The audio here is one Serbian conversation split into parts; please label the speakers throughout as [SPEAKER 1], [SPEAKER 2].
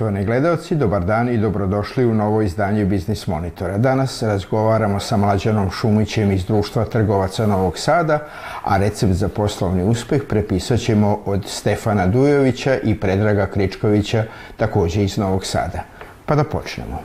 [SPEAKER 1] Poštovani gledalci, dobar dan i dobrodošli u novo izdanje Biznis Monitora. Danas razgovaramo sa Mlađanom Šumićem iz Društva trgovaca Novog Sada, a recept za poslovni uspeh prepisat ćemo od Stefana Dujovića i Predraga Kričkovića, takođe iz Novog Sada. Pa da počnemo.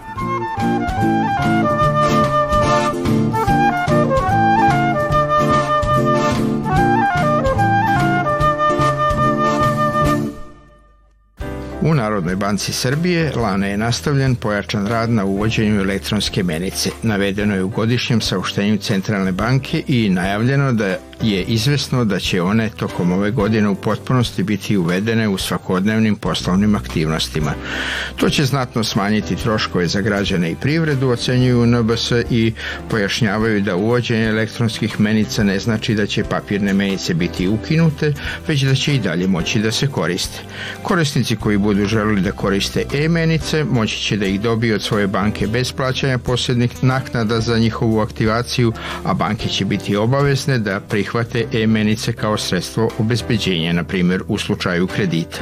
[SPEAKER 1] U Narodnoj banci Srbije lana je nastavljen pojačan rad na uvođenju elektronske menice. Navedeno je u godišnjem saopštenju Centralne banke i najavljeno da je izvesno da će one tokom ove godine u potpunosti biti uvedene u svakodnevnim poslovnim aktivnostima. To će znatno smanjiti troškove za građane i privredu, ocenjuju NBS i pojašnjavaju da uvođenje elektronskih menica ne znači da će papirne menice biti ukinute, već da će i dalje moći da se koriste. Korisnici koji budu želeli da koriste e-menice moći će da ih dobiju od svoje banke bez plaćanja posebnih naknada za njihovu aktivaciju, a banke će biti obavezne da prihvate e-menice kao sredstvo obezbeđenja, na primjer u slučaju kredita.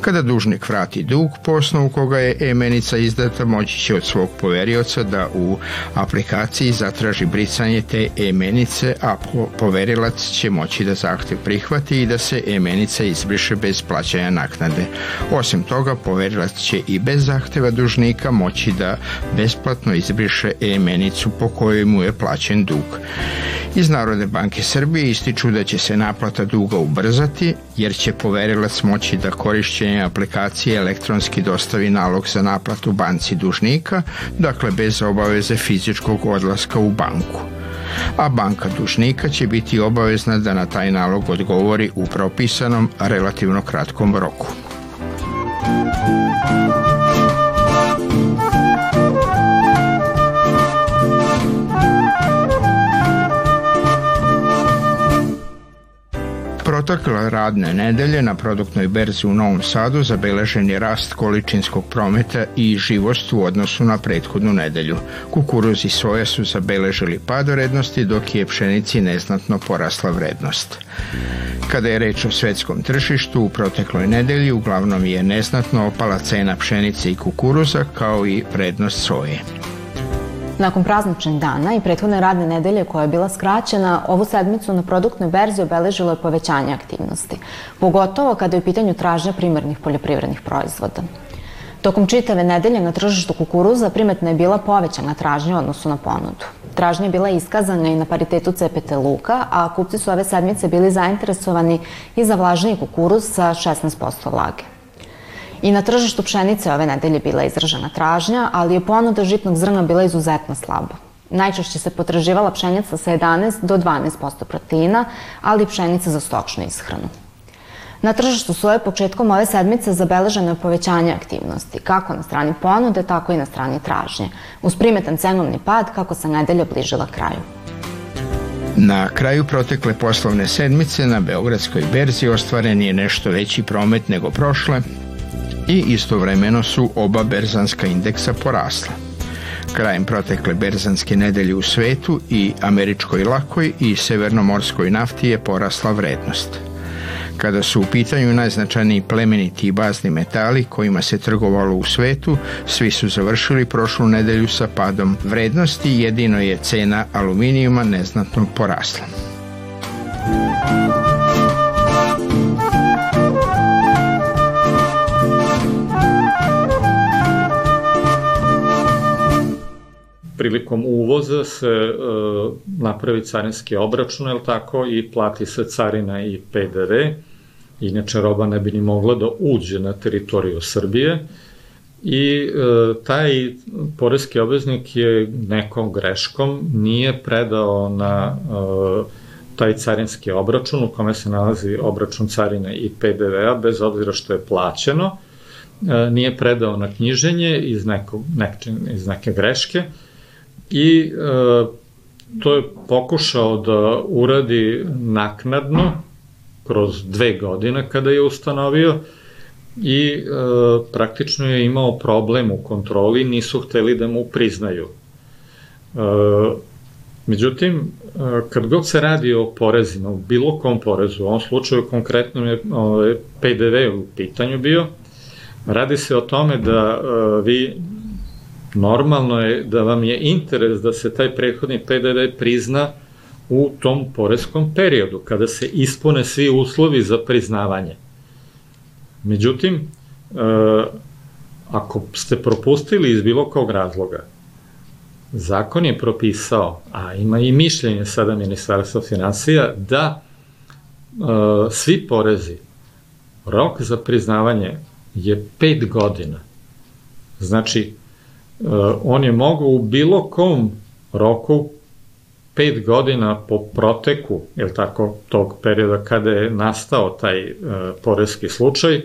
[SPEAKER 1] Kada dužnik vrati dug po osnovu koga je e-menica izdata, moći će od svog poverioca da u aplikaciji zatraži brisanje te e-menice, a poverilac će moći da zahtev prihvati i da se e-menica izbriše bez plaćanja naknade. Osim toga, poverilac će i bez zahteva dužnika moći da besplatno izbriše e-menicu po kojoj mu je plaćen dug. Iz Narodne banke Srbije ističu da će se naplata duga ubrzati, jer će poverilac moći da korišćenje aplikacije elektronski dostavi nalog za naplatu banci dužnika, dakle bez obaveze fizičkog odlaska u banku a banka dužnika će biti obavezna da na taj nalog odgovori u propisanom relativno kratkom roku. Protekle radne nedelje na produktnoj berzi u Novom Sadu zabeležen je rast količinskog prometa i živost u odnosu na prethodnu nedelju. Kukuruz i soja su zabeležili pad vrednosti, dok je pšenici neznatno porasla vrednost. Kada je reč o svetskom tržištu, u protekloj nedelji uglavnom je neznatno opala cena pšenice i kukuruza kao i vrednost soje.
[SPEAKER 2] Nakon prazničnih dana i prethodne radne nedelje koja je bila skraćena, ovu sedmicu na produktnoj berzi obeležilo je povećanje aktivnosti, pogotovo kada je u pitanju tražnja primarnih poljoprivrednih proizvoda. Tokom čitave nedelje na tržištu kukuruza primetna je bila povećana tražnja u odnosu na ponudu. Tražnja je bila iskazana i na paritetu CPT luka, a kupci su ove sedmice bili zainteresovani i za vlažniji kukuruz sa 16% vlage. I na tržištu pšenice ove nedelje bila izražena tražnja, ali je ponuda žitnog zrna bila izuzetno slaba. Najčešće se potraživala pšenica sa 11 do 12% proteina, ali i pšenica za stočnu ishranu. Na tržištu soje početkom ove sedmice zabeleženo je povećanje aktivnosti, kako na strani ponude, tako i na strani tražnje, uz primetan cenovni pad kako se nedelja bližila kraju.
[SPEAKER 1] Na kraju protekle poslovne sedmice na Beogradskoj berzi ostvaren je nešto veći promet nego prošle, i istovremeno su oba berzanska indeksa porasla. Krajem protekle berzanske nedelje u svetu i američkoj lakoj i severnomorskoj nafti je porasla vrednost. Kada su u pitanju najznačajniji plemeniti i bazni metali kojima se trgovalo u svetu, svi su završili prošlu nedelju sa padom vrednosti, jedino je cena aluminijuma neznatno porasla.
[SPEAKER 3] Prilikom uvoza se e, napravi carinski obračun, je tako, i plati se carina i PDV, inače roba ne bi ni mogla da uđe na teritoriju Srbije, i e, taj porezki obveznik je nekom greškom nije predao na e, taj carinski obračun u kome se nalazi obračun carine i PDV-a, bez obzira što je plaćeno, e, nije predao na knjiženje iz, nekog, nek, iz neke greške, i e, to je pokušao da uradi naknadno kroz dve godine kada je ustanovio i e, praktično je imao problem u kontroli, nisu hteli da mu priznaju. E, međutim, e, kad god se radi o porezima, u bilo kom porezu, u ovom slučaju konkretno je PDV u pitanju bio, Radi se o tome da vi normalno je da vam je interes da se taj prethodni PDV prizna u tom poreskom periodu, kada se ispune svi uslovi za priznavanje. Međutim, ako ste propustili iz bilo kog razloga, zakon je propisao, a ima i mišljenje sada Ministarstva financija, da e, svi porezi, rok za priznavanje je pet godina. Znači, e, on je mogao u bilo kom roku pet godina po proteku, je tako, tog perioda kada je nastao taj e, porezki slučaj,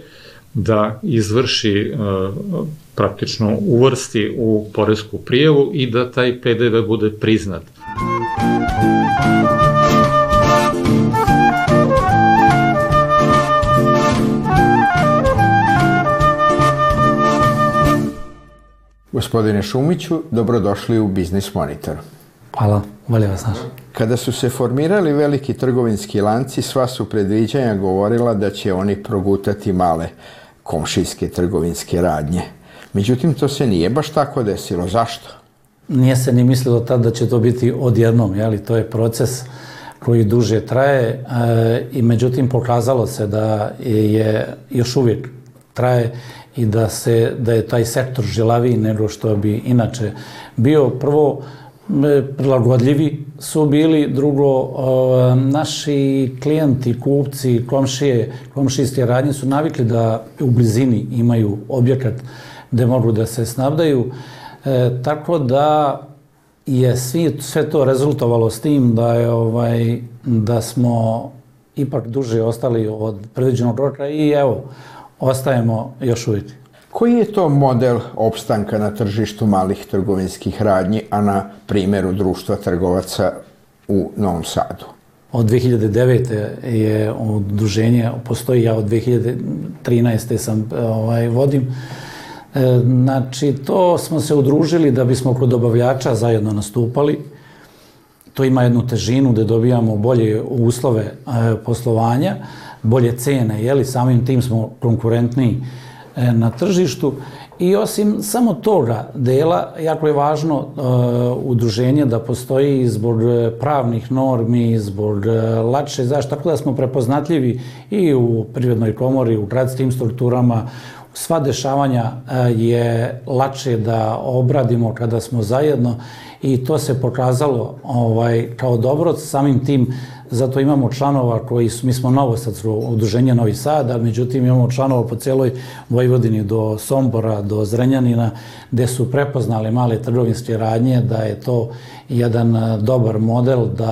[SPEAKER 3] da izvrši uh, praktično uvrsti u poresku prijavu i da taj PDV bude priznat.
[SPEAKER 1] Gospodine Šumiću, dobrodošli u Biznis Monitor.
[SPEAKER 4] Hvala, volje vas naš.
[SPEAKER 1] Kada su se formirali veliki trgovinski lanci, sva su predviđanja govorila da će oni progutati male komšijske trgovinske radnje. Međutim, to se nije baš tako desilo. Zašto?
[SPEAKER 4] Nije se ni mislilo tad da će to biti odjednom, jeli? to je proces koji duže traje e, i međutim pokazalo se da je još uvijek traje i da se da je taj sektor žilaviji nego što bi inače bio. Prvo prilagodljivi su bili, drugo, naši klijenti, kupci, komšije, komšijske radnje su navikli da u blizini imaju objekat gde mogu da se snabdaju, e, tako da je svi, sve to rezultovalo s tim da je ovaj da smo ipak duže ostali od predviđenog roka i evo, ostajemo još uvijek.
[SPEAKER 1] Koji je to model opstanka na tržištu malih trgovinskih radnji, a na primjeru društva trgovaca u Novom Sadu?
[SPEAKER 4] Od 2009. je udruženje, postoji ja od 2013. sam ovaj, vodim. E, znači, to smo se udružili da bismo kod dobavljača zajedno nastupali. To ima jednu težinu da dobijamo bolje uslove e, poslovanja, bolje cene, jeli, samim tim smo konkurentniji E, na tržištu. I osim samo toga dela, jako je važno uh, udruženje da postoji zbog pravnih normi, zbog uh, lakše zašto, tako da smo prepoznatljivi i u privrednoj komori, u gradskim strukturama, sva dešavanja uh, je lakše da obradimo kada smo zajedno i to se pokazalo ovaj, kao dobro, samim tim zato imamo članova koji su, mi smo novosadsko udruženje Novi Sad, a međutim imamo članova po celoj Vojvodini do Sombora, do Zrenjanina, gde su prepoznali male trgovinske radnje da je to jedan e, dobar model da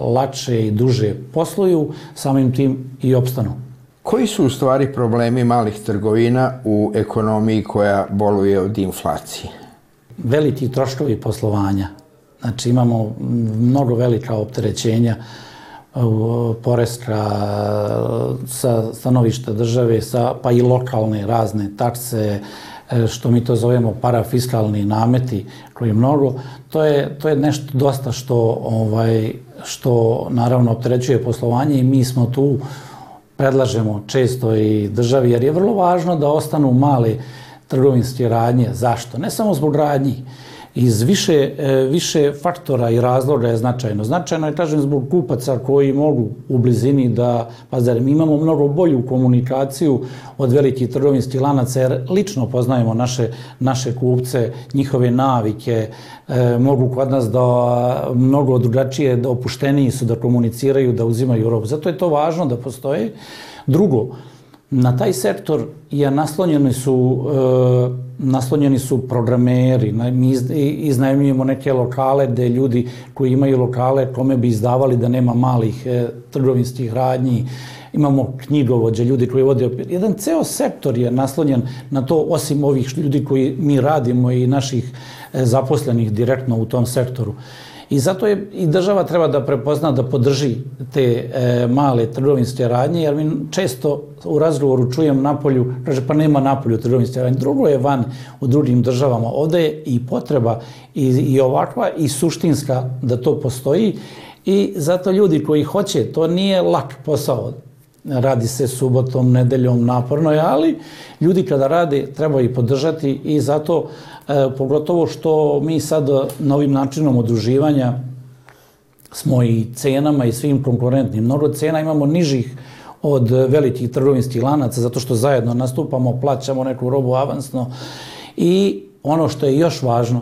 [SPEAKER 4] lakše i duže posluju, samim tim i opstanu.
[SPEAKER 1] Koji su u stvari problemi malih trgovina u ekonomiji koja boluje od inflacije?
[SPEAKER 4] Veliki troškovi poslovanja Znači imamo mnogo velika opterećenja poreska sa stanovišta države, sa, pa i lokalne razne takse, e, što mi to zovemo parafiskalni nameti, koji mnogo, to je, to je nešto dosta što, ovaj, što naravno opterećuje poslovanje i mi smo tu, predlažemo često i državi, jer je vrlo važno da ostanu male trgovinske radnje. Zašto? Ne samo zbog radnji, iz više, e, više faktora i razloga je značajno. Značajno je, kažem, zbog kupaca koji mogu u blizini da, pa zar mi imamo mnogo bolju komunikaciju od velikih trgovinskih lanaca, jer lično poznajemo naše, naše kupce, njihove navike, e, mogu kod nas da mnogo drugačije, da opušteniji su, da komuniciraju, da uzimaju robu. Zato je to važno da postoje. Drugo, na taj sektor je naslonjeni su e, naslonjeni su programeri, mi iznajemljujemo neke lokale gde ljudi koji imaju lokale kome bi izdavali da nema malih e, trgovinskih radnji, imamo knjigovođe, ljudi koji vode jedan ceo sektor je naslonjen na to osim ovih ljudi koji mi radimo i naših e, zaposlenih direktno u tom sektoru. I zato je i država treba da prepozna da podrži te e, male trgovinske radnje, jer mi često u razgovoru čujem napolju, kaže pa nema napolju trgovinske radnje. Drugo je van u drugim državama. Ovde je i potreba i, i ovakva i suštinska da to postoji i zato ljudi koji hoće, to nije lak posao. Radi se subotom, nedeljom, naporno je, ali ljudi kada rade treba i podržati i zato e, pogotovo što mi sad novim načinom udruživanja smo i cenama i svim konkurentnim. Mnogo cena imamo nižih od velikih trgovinskih lanaca zato što zajedno nastupamo, plaćamo neku robu avansno i ono što je još važno,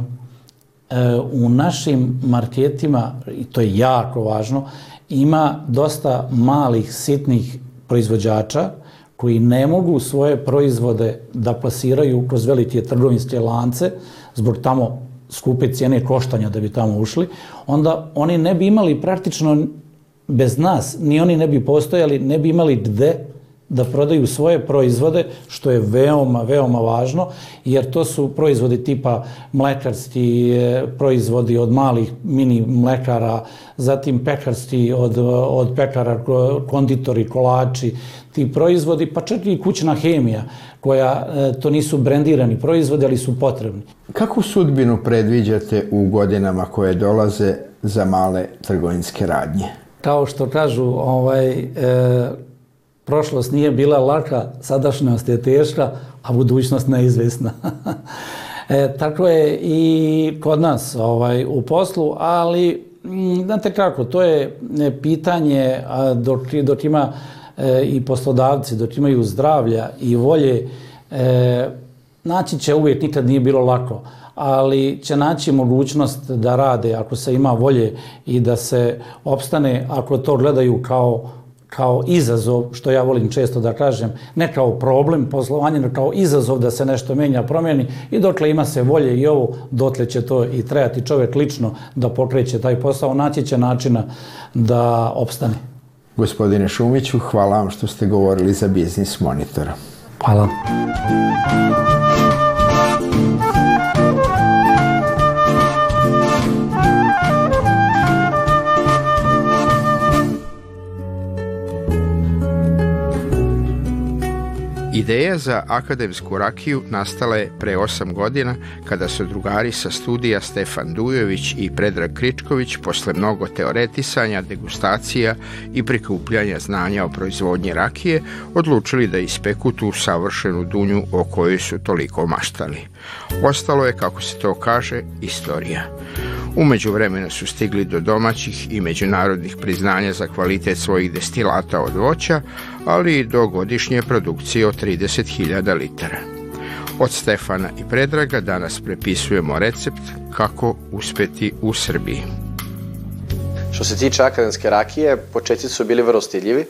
[SPEAKER 4] e, u našim marketima, i to je jako važno, ima dosta malih, sitnih proizvođača koji ne mogu svoje proizvode da plasiraju kroz velike trgovinske lance, zbog tamo skupe cijene koštanja da bi tamo ušli, onda oni ne bi imali praktično bez nas, ni oni ne bi postojali, ne bi imali gde da prodaju svoje proizvode, što je veoma, veoma važno, jer to su proizvodi tipa mlekarski e, proizvodi od malih mini mlekara, zatim pekarski od, od pekara, konditori, kolači, ti proizvodi, pa čak i kućna hemija, koja e, to nisu brendirani proizvodi, ali su potrebni.
[SPEAKER 1] Kakvu sudbinu predviđate u godinama koje dolaze za male trgovinske radnje?
[SPEAKER 4] Kao što kažu, ovaj, e, prošlost nije bila laka, sadašnjost je teška, a budućnost neizvesna. e, tako je i kod nas ovaj, u poslu, ali mm, znate kako, to je e, pitanje dok, dok ima e, i poslodavci, dok imaju zdravlja i volje, e, naći će uvijek, nikad nije bilo lako, ali će naći mogućnost da rade ako se ima volje i da se opstane, ako to gledaju kao kao izazov, što ja volim često da kažem, ne kao problem poslovanja, nego kao izazov da se nešto menja, promijeni i dokle ima se volje i ovo, dotle će to i trebati čovjek lično da pokreće taj posao, naći će načina da opstane.
[SPEAKER 1] Gospodine Šumiću, hvala vam što ste govorili za Biznis Monitora.
[SPEAKER 4] Hvala.
[SPEAKER 1] Ideja za akademsku rakiju nastala je pre osam godina kada su drugari sa studija Stefan Dujović i Predrag Kričković posle mnogo teoretisanja, degustacija i prikupljanja znanja o proizvodnji rakije odlučili da ispeku tu savršenu dunju o kojoj su toliko maštali. Ostalo je, kako se to kaže, istorija. Umeđu vremena su stigli do domaćih i međunarodnih priznanja za kvalitet svojih destilata od voća, ali i do godišnje produkcije od 30.000 litara. Od Stefana i Predraga danas prepisujemo recept kako uspeti u Srbiji.
[SPEAKER 5] Što se tiče akademske rakije, početci su bili vrlo stidljivi. E,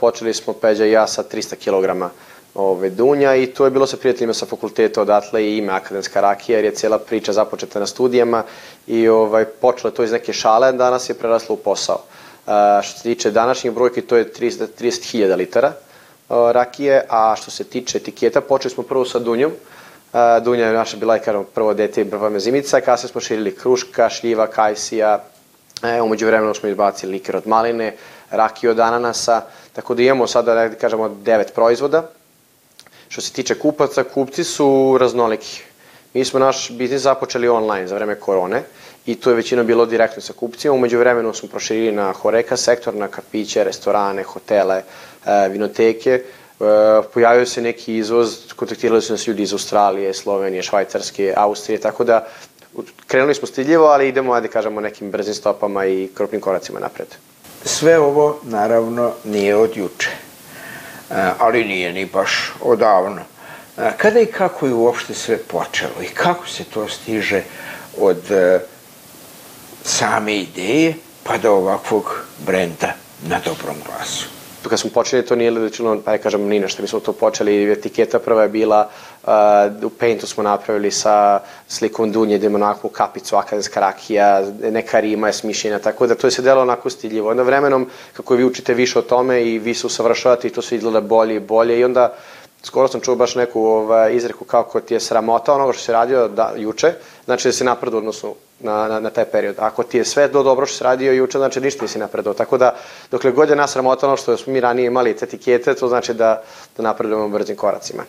[SPEAKER 5] počeli smo Peđa i ja sa 300 kg ove, dunja i to je bilo sa prijateljima sa fakulteta odatle i ime akademska rakija jer je cijela priča započeta na studijama i ovaj, počelo to iz neke šale, danas je preraslo u posao. Uh, što se tiče današnjih brojki, to je 30.000 30 litara uh, rakije, a što se tiče etiketa, počeli smo prvo sa dunjom, Uh, Dunja je naša bila, kažem, prvo dete i prva mezimica, kasnije smo širili kruška, šljiva, kajsija, e, umeđu vremenu smo izbacili liker od maline, rakiju od ananasa, tako da imamo sada, da kažemo, devet proizvoda, Što se tiče kupaca, kupci su raznoliki. Mi smo naš biznis započeli online za vreme korone i to je većina bilo direktno sa kupcima. Umeđu vremenu smo proširili na Horeka sektor, na kapiće, restorane, hotele, e, vinoteke. E, pojavio se neki izvoz, kontaktirali su nas ljudi iz Australije, Slovenije, Švajcarske, Austrije, tako da krenuli smo stiljivo, ali idemo, ajde kažemo, nekim brzim stopama i krupnim koracima napred.
[SPEAKER 1] Sve ovo, naravno, nije od juče. E, ali nije ni baš odavno. E, kada i kako je uopšte sve počelo i kako se to stiže od e, same ideje pa do ovakvog brenda na dobrom glasu?
[SPEAKER 5] Kad smo počeli, to nije ličilo, pa ja kažem, ni nešto. Mi smo to počeli, etiketa prva je bila, uh, u Paintu smo napravili sa slikom Dunje, gde ima onakvu kapicu, akademska rakija, neka rima je smišljena, tako da to je se delo onako stiljivo. Onda vremenom, kako vi učite više o tome i vi se usavršavate i to se izgleda bolje i bolje i onda skoro sam čuo baš neku ovaj, izreku kako ti je sramota onoga što se radio da, juče, znači da se napredu odnosno na, na, na taj period. Ako ti je sve do dobro što se radio juče, znači ništa nisi napredao. Tako da, dokle god je nas sramota ono što smo mi ranije imali te etikete, to znači da, da napredujemo brzim koracima.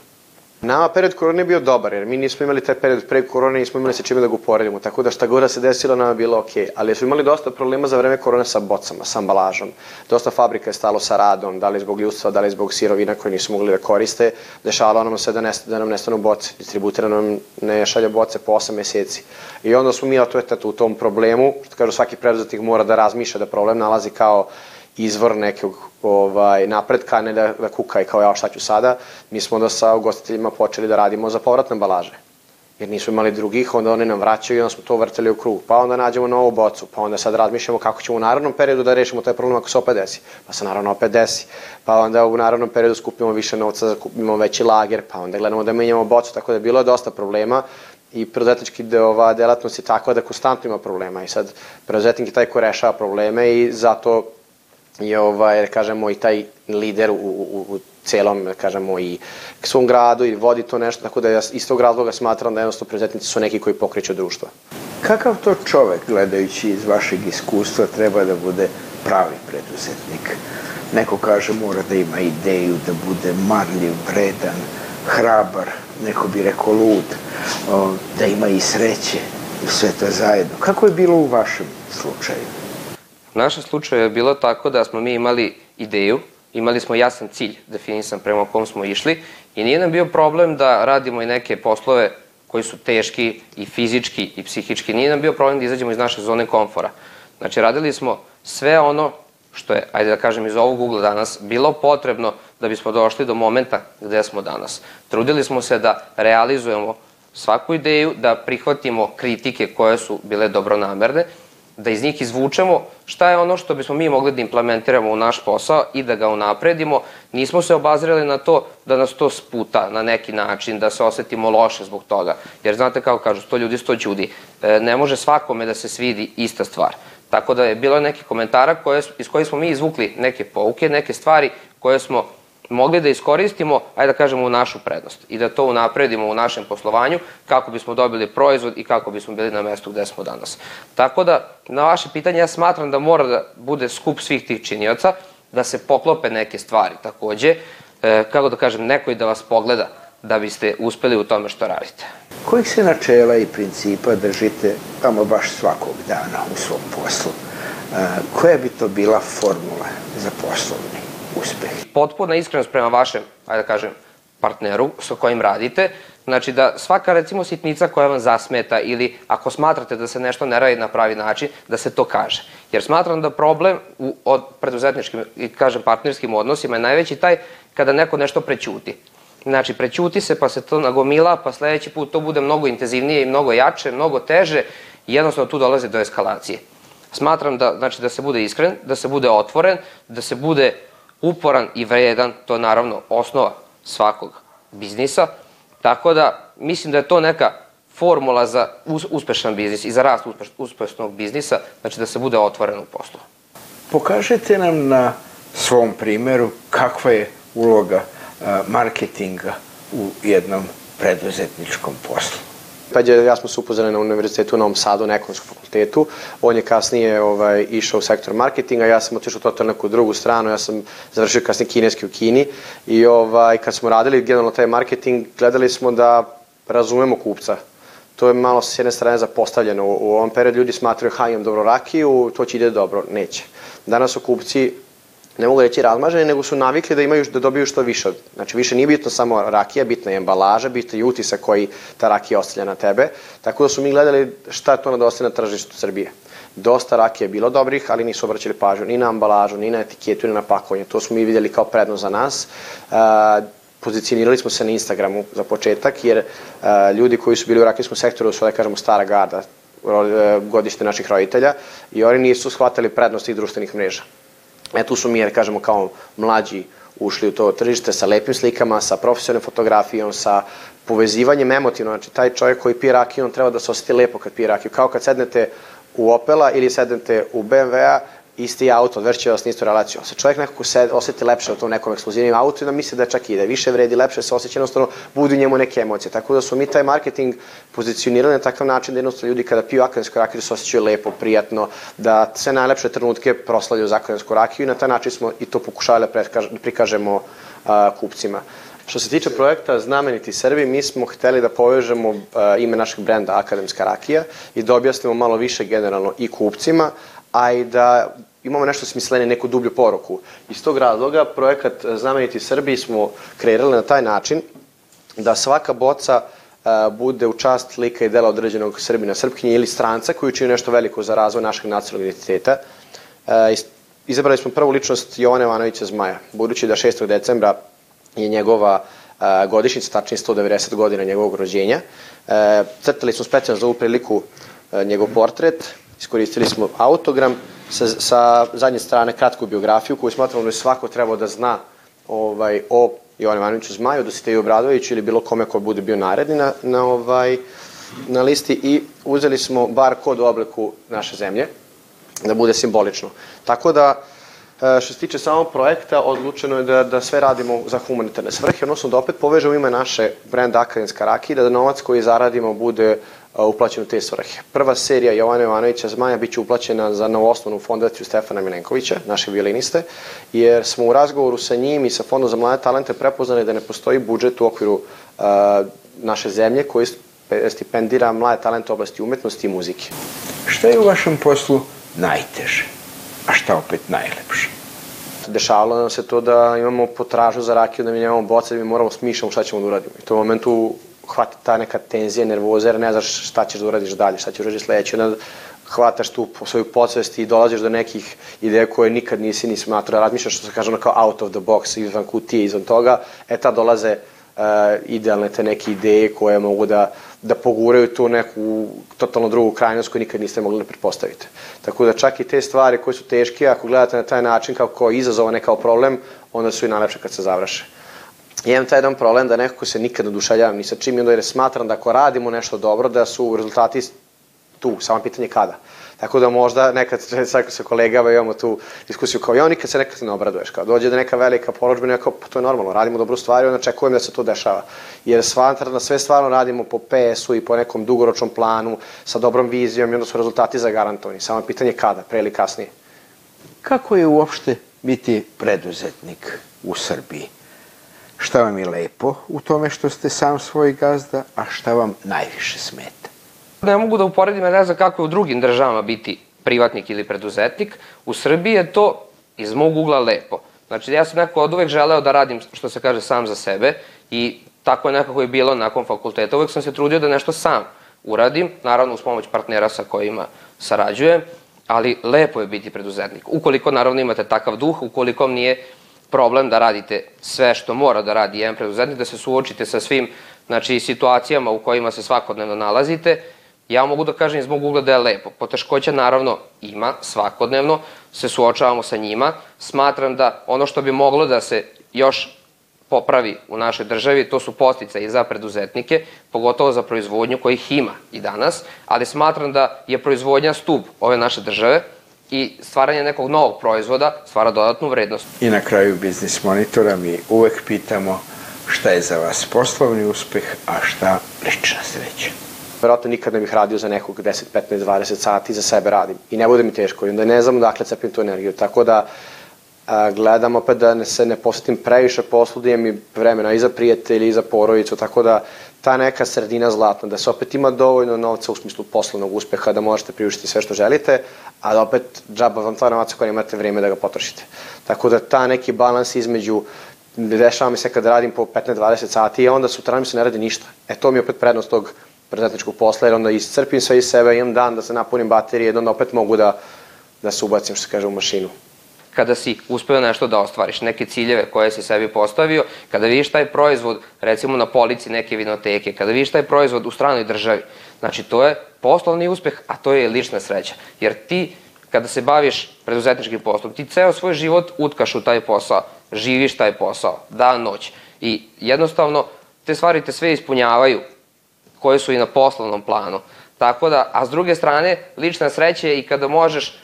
[SPEAKER 5] Nama period korone je bio dobar, jer mi nismo imali taj period pre korone, nismo imali sa čime da ga uporedimo, tako da šta god da se desilo nama je bilo ok. Ali smo imali dosta problema za vreme korone sa bocama, sa ambalažom. Dosta fabrika je stalo sa radom, da li zbog ljudstva, da li zbog sirovina koje nisu mogli da koriste. Dešavalo nam se da, nest, da nam nestanu boce. Distributer nam ne šalja boce po 8 meseci. I onda smo mi eto, u tom problemu, što kažu svaki preduzetnik mora da razmišlja da problem nalazi kao izvor nekog ovaj, napretka, ne da, da kuka i kao ja šta ću sada, mi smo onda sa ugostiteljima počeli da radimo za povratne ambalaže. Jer nisu imali drugih, onda oni nam vraćaju i onda smo to vrtali u krug. Pa onda nađemo novu bocu, pa onda sad razmišljamo kako ćemo u narodnom periodu da rešimo taj problem ako se opet desi. Pa se naravno opet desi. Pa onda u narodnom periodu skupimo više novca, da kupimo veći lager, pa onda gledamo da menjamo bocu, tako da je bilo dosta problema i preduzetnički de, ova delatnost je takva da konstantno ima problema i sad preduzetnik je taj ko rešava probleme i zato je ovaj, kažemo, i taj lider u, u, u celom, kažemo, i svom gradu i vodi to nešto, tako da ja iz tog razloga smatram da jednostavno preduzetnici su neki koji pokreću društvo.
[SPEAKER 1] Kakav to čovek, gledajući iz vašeg iskustva, treba da bude pravi preduzetnik? Neko kaže mora da ima ideju, da bude marljiv, vredan, hrabar, neko bi rekao lud, da ima i sreće sve to zajedno. Kako je bilo u vašem slučaju?
[SPEAKER 6] U našem slučaju je bilo tako da smo mi imali ideju, imali smo jasan cilj definisan prema kom smo išli i nije nam bio problem da radimo i neke poslove koji su teški i fizički i psihički. Nije nam bio problem da izađemo iz naše zone komfora. Znači, radili smo sve ono što je, ajde da kažem, iz ovog ugla danas bilo potrebno da bismo došli do momenta gde smo danas. Trudili smo se da realizujemo svaku ideju, da prihvatimo kritike koje su bile dobronamerne da iz njih izvučemo šta je ono što bismo mi mogli da implementiramo u naš posao i da ga unapredimo. Nismo se obazirali na to da nas to sputa na neki način, da se osetimo loše zbog toga. Jer znate kako kažu, sto ljudi, sto ćudi. E, ne može svakome da se svidi ista stvar. Tako da je bilo neki komentara koje, iz kojih smo mi izvukli neke pouke, neke stvari koje smo mogli da iskoristimo, ajde da kažemo, u našu prednost i da to unapredimo u našem poslovanju kako bismo dobili proizvod i kako bismo bili na mestu gde smo danas. Tako da, na vaše pitanje, ja smatram da mora da bude skup svih tih činioca, da se poklope neke stvari takođe, e, kako da kažem, neko i da vas pogleda da biste uspeli u tome što radite.
[SPEAKER 1] Kojih se načela i principa držite tamo baš svakog dana u svom poslu? E, koja bi to bila formula za poslovni? Uspeh.
[SPEAKER 6] Potpuna iskrenost prema vašem, ajde da kažem, partneru sa kojim radite, znači da svaka recimo sitnica koja vam zasmeta ili ako smatrate da se nešto ne radi na pravi način, da se to kaže. Jer smatram da problem u od preduzetničkim i kažem partnerskim odnosima je najveći taj kada neko nešto prećuti. Znači, prećuti se, pa se to nagomila, pa sledeći put to bude mnogo intenzivnije i mnogo jače, mnogo teže i jednostavno tu dolazi do eskalacije. Smatram da, znači, da se bude iskren, da se bude otvoren, da se bude uporan i vredan, to je naravno osnova svakog biznisa, tako da mislim da je to neka formula za uspešan biznis i za rast uspeš, uspešnog biznisa, znači da se bude otvoren u poslu.
[SPEAKER 1] Pokažete nam na svom primeru kakva je uloga marketinga u jednom preduzetničkom poslu.
[SPEAKER 5] Peđa, ja smo se upoznali na univerzitetu u Novom Sadu, na ekonomskom fakultetu. On je kasnije ovaj, išao u sektor marketinga, ja sam otišao totalno neku drugu stranu, ja sam završio kasnije kineski u Kini i ovaj, kad smo radili generalno taj marketing, gledali smo da razumemo kupca. To je malo s jedne strane zapostavljeno. U, ovom periodu ljudi smatraju, ha, imam dobro rakiju, to će ide dobro. Neće. Danas su kupci ne mogu reći razmaženi, nego su navikli da imaju da dobiju što više. Znači više nije bitno samo rakija, bitna je embalaža, bitno je utisak koji ta rakija ostavlja na tebe. Tako da su mi gledali šta to nedostaje na tržištu Srbije. Dosta rakije je bilo dobrih, ali nisu obraćali pažnju ni na ambalažu, ni na etiketu, ni na pakovanje. To smo mi vidjeli kao prednost za nas. Uh, pozicionirali smo se na Instagramu za početak, jer uh, ljudi koji su bili u rakijskom sektoru su, da kažemo, stara garda, godište naših roditelja i oni nisu shvatali prednost tih društvenih mreža. E tu su mi, jer kažemo, kao mlađi ušli u to tržište sa lepim slikama, sa profesionalnom fotografijom, sa povezivanjem emotivno. Znači, taj čovjek koji pije rakiju, on treba da se osjeti lepo kad pije rakiju. Kao kad sednete u Opela ili sednete u BMW-a isti auto, odvrće vas na istu relaciju. Se čovjek nekako se osjeti lepše u tom nekom ekskluzivnim autu i da misli da čak i da više vredi, lepše se osjeća, jednostavno budi njemu neke emocije. Tako da su mi taj marketing pozicionirali na takav način da jednostavno ljudi kada piju akademsku rakiju se osjećaju lepo, prijatno, da sve najlepše trenutke proslavljaju za akademsku rakiju i na taj način smo i to pokušali da prikažemo a, kupcima. Što se tiče projekta Znameniti Srbi, mi smo hteli da povežemo uh, ime našeg brenda Akademska rakija i da objasnimo malo više generalno i kupcima, a i da imamo nešto smislenije, neku dublju poruku. Iz tog razloga projekat Znameniti Srbi smo kreirali na taj način da svaka boca uh, bude u čast lika i dela određenog Srbina, Srpkinje ili stranca koji učinio nešto veliko za razvoj našeg nacionalnog identiteta. Uh, izabrali smo prvu ličnost Jovana Ivanovića Zmaja, budući da 6. decembra je njegova godišnjica, tačnije 190 godina njegovog rođenja. Crtali smo specijalno za ovu priliku njegov portret, iskoristili smo autogram, sa, sa zadnje strane kratku biografiju koju smatramo da je svako trebao da zna ovaj, o Jovan Ivanoviću Zmaju, Dositeju Obradoviću ili bilo kome ko bude bio naredni na, na, ovaj, na listi i uzeli smo bar kod u obliku naše zemlje, da bude simbolično. Tako da, e, što se tiče samog projekta, odlučeno je da, da sve radimo za humanitarne svrhe, odnosno da opet povežemo ime naše brenda Akademska rakija, da novac koji zaradimo bude uplaćen u te svrhe. Prva serija Jovana Jovanovića Zmaja biće uplaćena za novoslovnu fondaciju Stefana Milenkovića, naše violiniste, jer smo u razgovoru sa njim i sa Fondom za mlade talente prepoznali da ne postoji budžet u okviru uh, naše zemlje koji stipendira mlade talente u oblasti umetnosti i muzike.
[SPEAKER 1] Šta je u vašem poslu najteže, a šta opet najlepše?
[SPEAKER 5] Dešavalo nam se to da imamo potražu za rakiju, da mi nemamo boca, da mi moramo smišljamo šta ćemo da uradimo. I to u momentu hvata ta neka tenzija, nervoza, jer ne znaš šta ćeš da uradiš dalje, šta ćeš da uradiš sledeće, onda hvataš tu svoju podsvest i dolaziš do nekih ideja koje nikad nisi ni smatrao, razmišljaš što se kaže ono kao out of the box, izvan kutije, izvan toga, e tad dolaze uh, idealne te neke ideje koje mogu da, da poguraju tu neku totalno drugu krajnost koju nikad niste mogli da pretpostavite. Tako da čak i te stvari koje su teške, ako gledate na taj način kao, kao izazova, ne kao problem, onda su i najlepše kad se završe imam taj jedan problem da nekako se nikad ne odušaljavam ni sa čim i onda jer smatram da ako radimo nešto dobro da su rezultati tu, samo pitanje kada. Tako da možda nekad sa, sa kolegama imamo tu diskusiju kao ja, nikad se nekad ne obraduješ, kao dođe da neka velika poročba, neko, pa to je normalno, radimo dobru stvar i onda čekujem da se to dešava. Jer smatram da sve stvarno radimo po PS-u i po nekom dugoročnom planu, sa dobrom vizijom i onda su rezultati zagarantovani. Samo pitanje kada, pre ili kasnije.
[SPEAKER 1] Kako je uopšte biti preduzetnik u Srbiji? Šta vam je lepo u tome što ste sam svoj gazda, a šta vam najviše smeta?
[SPEAKER 6] Ne mogu da uporedim, ne znam kako je u drugim državama biti privatnik ili preduzetnik. U Srbiji je to iz mog ugla lepo. Znači, ja sam neko od uvek želeo da radim, što se kaže, sam za sebe i tako je nekako je bilo nakon fakulteta. Uvek sam se trudio da nešto sam uradim, naravno uz pomoć partnera sa kojima sarađujem, ali lepo je biti preduzetnik. Ukoliko naravno imate takav duh, ukoliko nije problem da radite sve što mora da radi jedan preduzetnik, da se suočite sa svim znači, situacijama u kojima se svakodnevno nalazite, ja mogu da kažem iz mog ugla da je lepo. Poteškoća naravno ima svakodnevno, se suočavamo sa njima. Smatram da ono što bi moglo da se još popravi u našoj državi, to su postice i za preduzetnike, pogotovo za proizvodnju kojih ima i danas, ali smatram da je proizvodnja stup ove naše države, i stvaranje nekog novog proizvoda stvara dodatnu vrednost.
[SPEAKER 1] I na kraju Biznis Monitora mi uvek pitamo šta je za vas poslovni uspeh, a šta lična sreća.
[SPEAKER 5] Verovatno nikad ne bih radio za nekog 10, 15, 20 sati, za sebe radim. I ne bude mi teško, i onda ne znam dakle cepim tu energiju. Tako da a, gledam opet da ne, se ne posvetim previše poslu, da imam i vremena i za prijatelji, i za porodicu, tako da ta neka sredina zlatna, da se opet ima dovoljno novca u smislu poslovnog uspeha, da možete priuštiti sve što želite, a da opet džaba vam ta novac koja imate vreme da ga potrošite. Tako da ta neki balans između dešava mi se kad radim po 15-20 sati i onda sutra mi se ne radi ništa. E to mi je opet prednost tog preduzetničkog posla, jer onda iscrpim sve iz sebe, imam dan da se napunim baterije, onda opet mogu da, da se ubacim, što se kaže, u mašinu
[SPEAKER 6] kada si uspeo nešto da ostvariš, neke ciljeve koje si sebi postavio, kada vidiš taj proizvod, recimo na polici neke vinoteke, kada vidiš taj proizvod u stranoj državi, znači to je poslovni uspeh, a to je lična sreća. Jer ti, kada se baviš preduzetničkim poslom, ti ceo svoj život utkaš u taj posao, živiš taj posao, dan, noć. I jednostavno, te stvari te sve ispunjavaju, koje su i na poslovnom planu. Tako da, a s druge strane, lična sreća je i kada možeš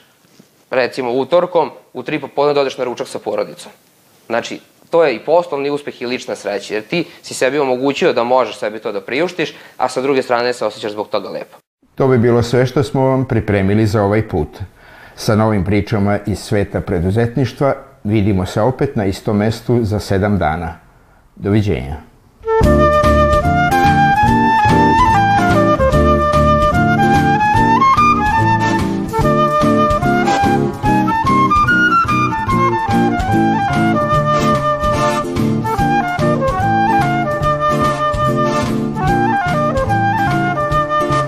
[SPEAKER 6] recimo utorkom, u tri popodne da odeš na ručak sa porodicom. Znači, to je i poslovni uspeh i lična sreća, jer ti si sebi omogućio da možeš sebi to da priuštiš, a sa druge strane se osjećaš zbog toga lepo.
[SPEAKER 1] To bi bilo sve što smo vam pripremili za ovaj put. Sa novim pričama iz sveta preduzetništva vidimo se opet na istom mestu za sedam dana. Doviđenja.